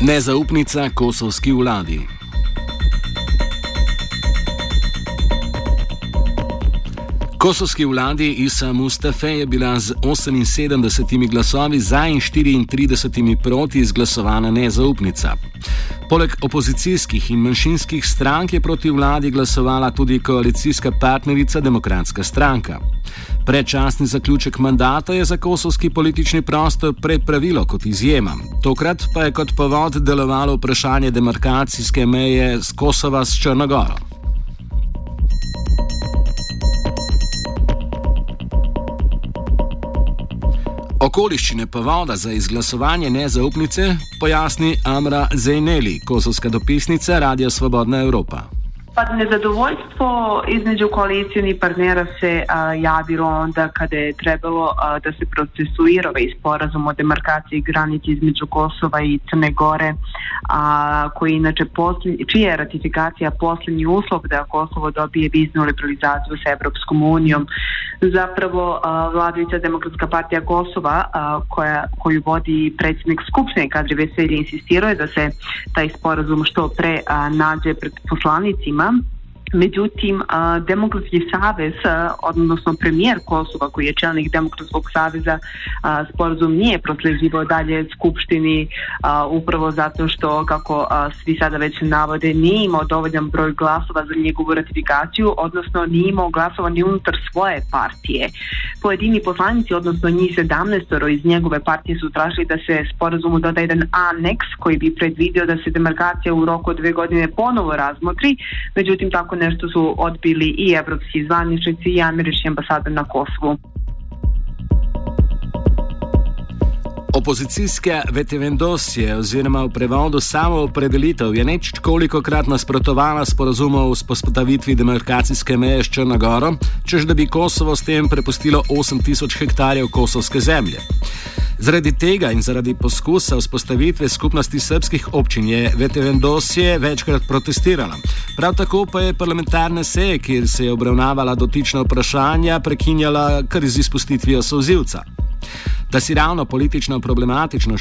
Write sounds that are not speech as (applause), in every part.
Nezaupnica kosovski vladi. Kosovski vladi Isa Mustafe je bila z 78 glasovi za in 34 proti izglasovana nezaupnica. Poleg opozicijskih in manjšinskih strank je proti vladi glasovala tudi koalicijska partnerica Demokratska stranka. Predčasni zaključek mandata je za kosovski politični prostor prepravilo kot izjema. Tokrat pa je kot povod delovalo vprašanje demarkacijske meje z Kosova s Črnogoro. Okoliščine povoda za izglasovanje nezaupnice pojasni Amra Zejneli, kosovska dopisnica Radia Svobodna Evropa. Pa nezadovoljstvo između koalicijonih partnera se a, javilo onda kada je trebalo a, da se procesuira ovaj sporazum o demarkaciji granice između Kosova i Crne Gore, a, koji inače posljednji, čija je ratifikacija posljednji uslov da Kosovo dobije viznu liberalizaciju sa Evropskom unijom. Zapravo a, vladajuća demokratska partija Kosova a, koja, koju vodi predsjednik Skupštine Kadri Veselje insistirao je da se taj sporazum što pre a, nađe pred poslanicima imán Međutim, Demokratski savez, odnosno premijer Kosova koji je čelnik Demokratskog saveza, sporazum nije prosleđivao dalje Skupštini upravo zato što, kako svi sada već navode, nije imao dovoljan broj glasova za njegovu ratifikaciju, odnosno nije imao glasova ni unutar svoje partije. Pojedini poslanici, odnosno njih 17 iz njegove partije su tražili da se sporazumu doda jedan aneks koji bi predvidio da se demarkacija u roku od dve godine ponovo razmotri, međutim tako nešto su odbili i evropski zvaničnici i američki ambasador na Kosovu. Opozicijske vetivendosje oziroma v prevodu samo opredelitev je nečkoliko krat nasprotovala sporazumu o spostavitvi demarkacijske meje s Črnogoro, čež da bi Kosovo s tem prepustilo 8000 hektarjev kosovske zemlje. Zaradi tega in zaradi poskusa vzpostavitve skupnosti srpskih občin je Vetevendosje večkrat protestirala. Prav tako pa je parlamentarne seje, kjer se je obravnavala dotična vprašanja, prekinjala kar z izpustitvijo sozivca. Da si ravno politično problematično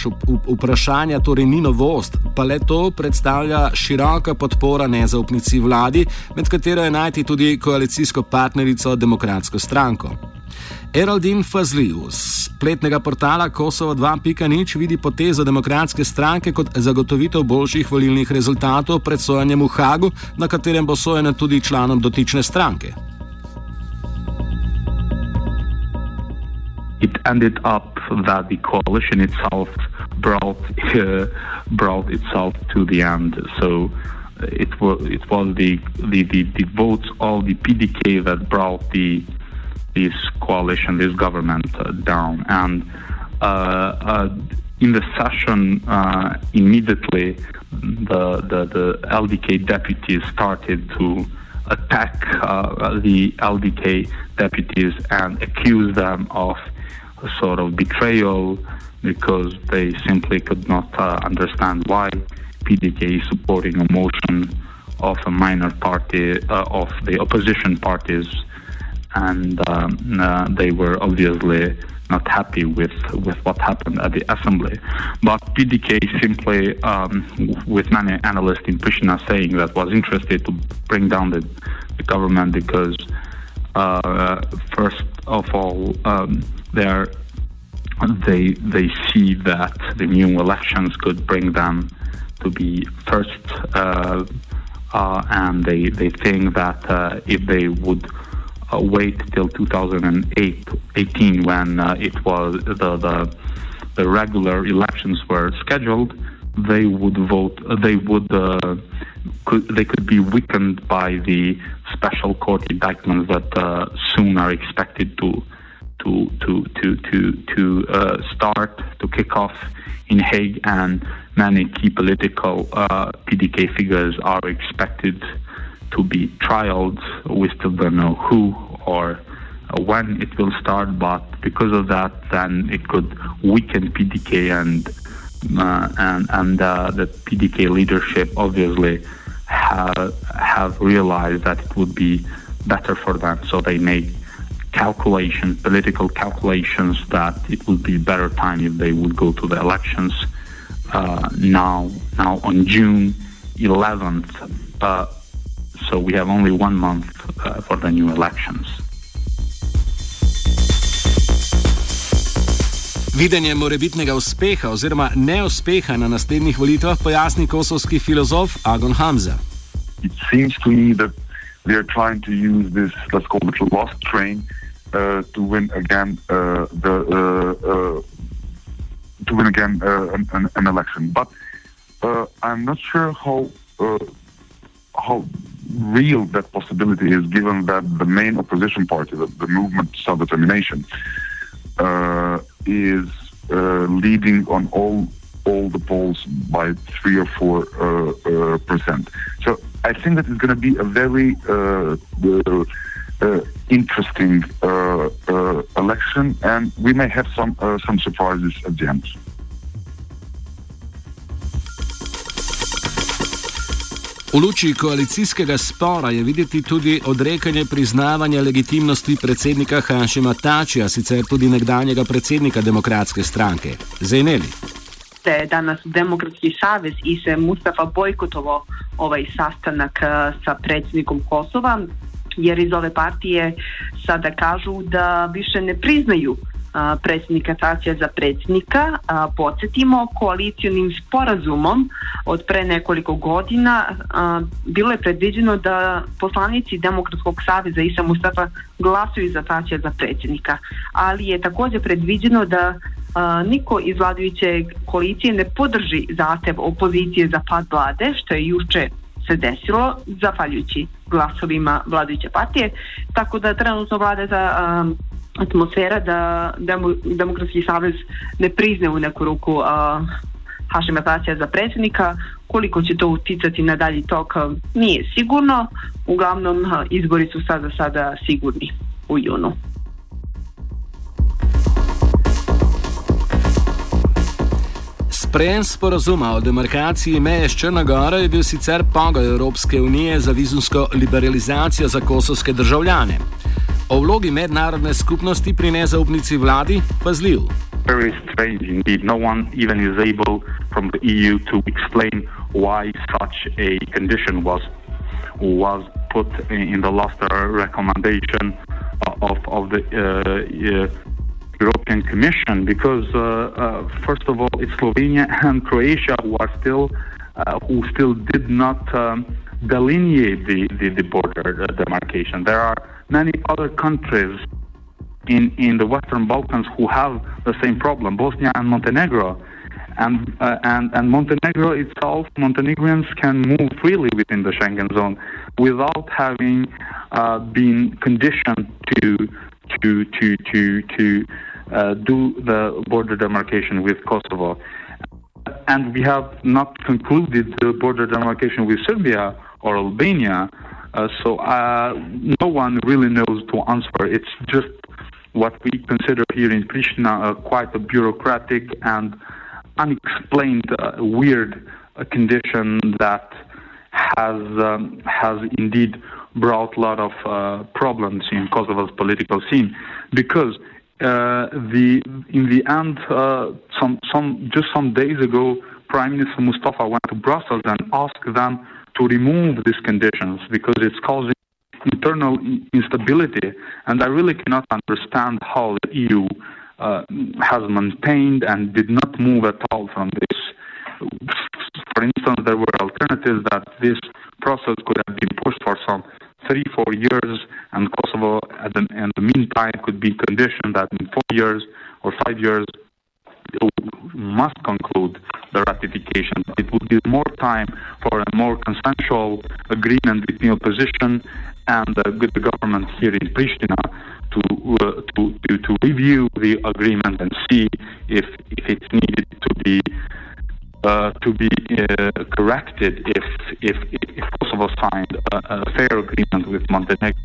vprašanje torej ni novost, pa le to predstavlja široka podpora nezaupnici vladi, med katero je najti tudi koalicijsko partnerico Demokratsko stranko. Eraldin Fazlius, spletnega portala Kosovo 2.0, vidi potezo demokratske stranke kot zagotovitev boljših volilnih rezultatov pred sojanjem v Hagu, na katerem bo sojena tudi članom dotične stranke. It ended up that the coalition itself brought uh, brought itself to the end. So uh, it was it was the the, the, the votes of the PDK that brought the this coalition, this government uh, down. And uh, uh, in the session, immediately, the, the, the, LDK deputies started to attack the LDK deputies and accuse them of a sort of betrayal because they simply could not uh, understand why PDK is supporting a motion of a minor party uh, of the opposition parties and um, uh, they were obviously not happy with, with what happened at the assembly. But PDK simply, um, with many analysts in Pristina saying that was interested to bring down the, the government because, uh, first of all, um, they they they see that the new elections could bring them to be first, uh, uh and they they think that uh, if they would wait till 2008, 18 when uh, it was the, the, the regular elections were scheduled, they would vote. They would. Uh, could, they could be weakened by the special court indictments that uh, soon are expected to to to to to to uh, start to kick off in Hague, and many key political uh, PDK figures are expected to be trialed. We still don't know who or when it will start, but because of that, then it could weaken PDK and uh, and and uh, the PDK leadership obviously have have realized that it would be better for them, so they make calculations, political calculations, that it would be better time if they would go to the elections uh, now now on June 11th. Uh, so we have only one month uh, for the new elections. Videnje morebitnega uspeha oziroma neuspeha na naslednjih volitvah pojasni kosovski filozof Agon Hamza. It seems to me that they are trying to use this, let's call it lost train, uh, to win again uh, the uh, uh to win again uh, an, an, election. But uh, I'm not sure how how real that possibility is, given that the main opposition party, the, the movement Self Determination, uh, is uh, leading on all all the polls by three or four uh, uh, percent. So I think that it's going to be a very uh, uh, interesting election, and we may have some some surprises at the end. V luči koalicijskega spora je videti tudi odrekanje priznavanja legitimnosti predsednika Hanšima Tačija, sicer tudi nekdanjega predsednika demokratske stranke. Zaineli. Danes Demokratski savez in se Mustafa bojkotovo ovaj sastanak eh, sa predsjednikom Kosova, jer iz ove partije sada kažu da više ne priznaju predsjednika Tacija za predsjednika. Podsjetimo, koalicijonim sporazumom od pre nekoliko godina bilo je predviđeno da poslanici Demokratskog saveza Isa Mustafa glasuju za Tacija za predsjednika, ali je također predviđeno da niko iz vladajuće koalicije ne podrži zahtev opozicije za pad vlade, što je juče se desilo, zahvaljujući glasovima vladajuće partije, tako da trenutno vlada za atmosfera da Demokratski savez ne prizne u neku ruku Hašima Tacija za predsjednika. Koliko će to uticati na dalji tok nije sigurno. Uglavnom izbori su sada sada sigurni u junu. Sprejem sporazuma o demarkaciji meje s Črnogoro je bil sicer pogoj Evropske unije za vizumsko liberalizacijo za kosovske državljane. o vlogi mednarodne skupnosti pri nezaupnici vladi pazljiv. Very strange indeed. No one even is able from the EU to explain why such a condition was was put in the last recommendation of of the uh, uh, European Commission. Because uh, uh first of all, it's Slovenia (laughs) and Croatia who are still uh, who still did not um, delineate the, the, the border demarcation. There are many other countries in, in the Western Balkans who have the same problem, Bosnia and Montenegro. And, uh, and, and Montenegro itself, Montenegrins can move freely within the Schengen zone without having uh, been conditioned to, to, to, to, to uh, do the border demarcation with Kosovo. And we have not concluded the border demarcation with Serbia or Albania, uh, so uh, no one really knows to answer. It's just what we consider here in Pristina uh, quite a bureaucratic and unexplained, uh, weird uh, condition that has um, has indeed brought a lot of uh, problems in Kosovo's political scene because. the in the end, some some just some days ago, Prime Minister Mustafa went to Brussels and asked them to remove these conditions because it's causing internal instability. And I really cannot understand how the EU uh, has maintained and did not move at all from this. For instance, there were alternatives that this process could have been pushed for some three, four years, and Kosovo, at the, in the meantime, could be conditioned that in four years or five years, must conclude the ratification. It would give more time for a more consensual agreement between opposition and uh, with the government here in Pristina to, uh, to, to, to review the agreement and see if, if it's needed to be uh, to be uh, corrected if, if, if Kosovo signed a, a fair agreement with Montenegro.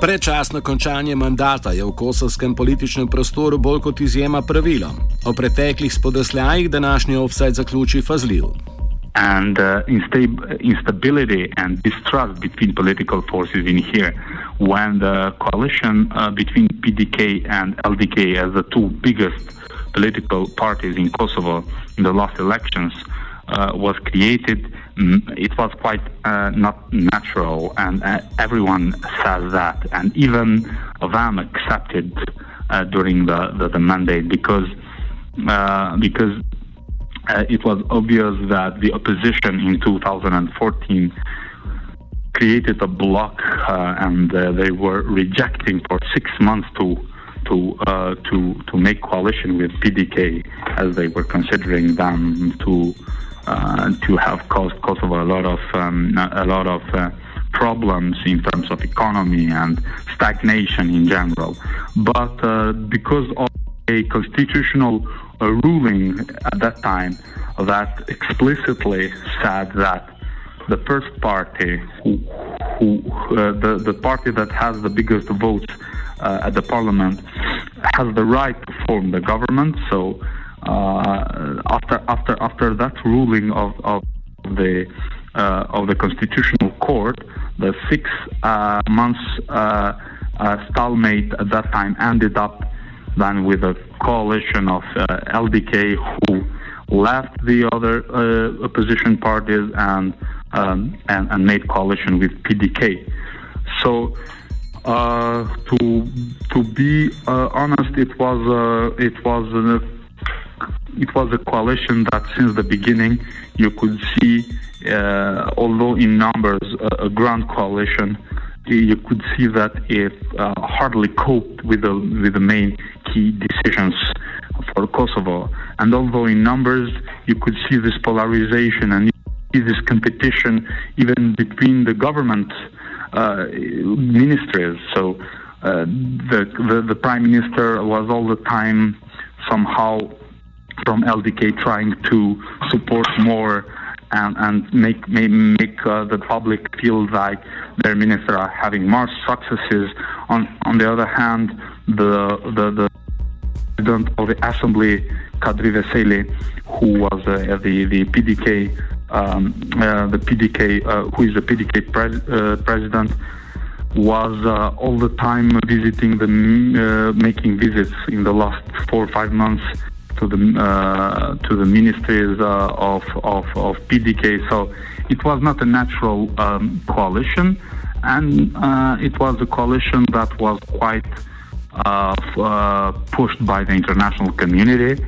Prečasno končanje mandata je v kosovskem političnem prostoru bolj kot izjema pravilo. O preteklih spodrsljajih današnji offside zaključi fazljiv. And uh, instab instability and distrust between political forces in here. When the coalition uh, between PDK and LDK, as the two biggest political parties in Kosovo in the last elections, uh, was created, it was quite uh, not natural, and uh, everyone says that, and even them accepted uh, during the, the, the, mandate because uh, because uh, it was obvious that the opposition in 2014 created a block, and they were rejecting for six months to to uh, to to make coalition with PDK as they were considering them to uh, to have caused Kosovo a lot of um, a lot of uh, problems in terms of economy and stagnation in general. But uh, because of a constitutional uh, ruling at that time that explicitly said that the first party who, who uh, the, the party that has the biggest votes uh, at the parliament has the right to form the government. So uh, after after after that ruling of, of the uh, of the constitutional court, the six uh, months uh, stalemate at that time ended up then with a coalition of LDK who left the other opposition parties and, um, and, and made coalition with PDK. So uh, to to be uh, honest, it was uh, it was it was a coalition that since the beginning you could see, uh, although in numbers a, a, grand coalition, you could see that it uh, hardly coped with the with the main key decisions for Kosovo. And although in numbers you could see this polarization and this competition even between the government uh, ministries. So uh, the, the the prime minister was all the time somehow from LDK trying to support more and, and make make, make uh, the public feel like their minister are having more successes. On on the other hand, the the, the president of the assembly, Kadri Veseli, who was uh, the the PDK um, uh, the PDK uh, who is the PDK uh, president was uh, all the time visiting the uh, making visits in the last four or five months to the to the ministries of, of, of PDK. So it was not a natural um, coalition, and uh, it was a coalition that was quite uh, uh, pushed by the international community.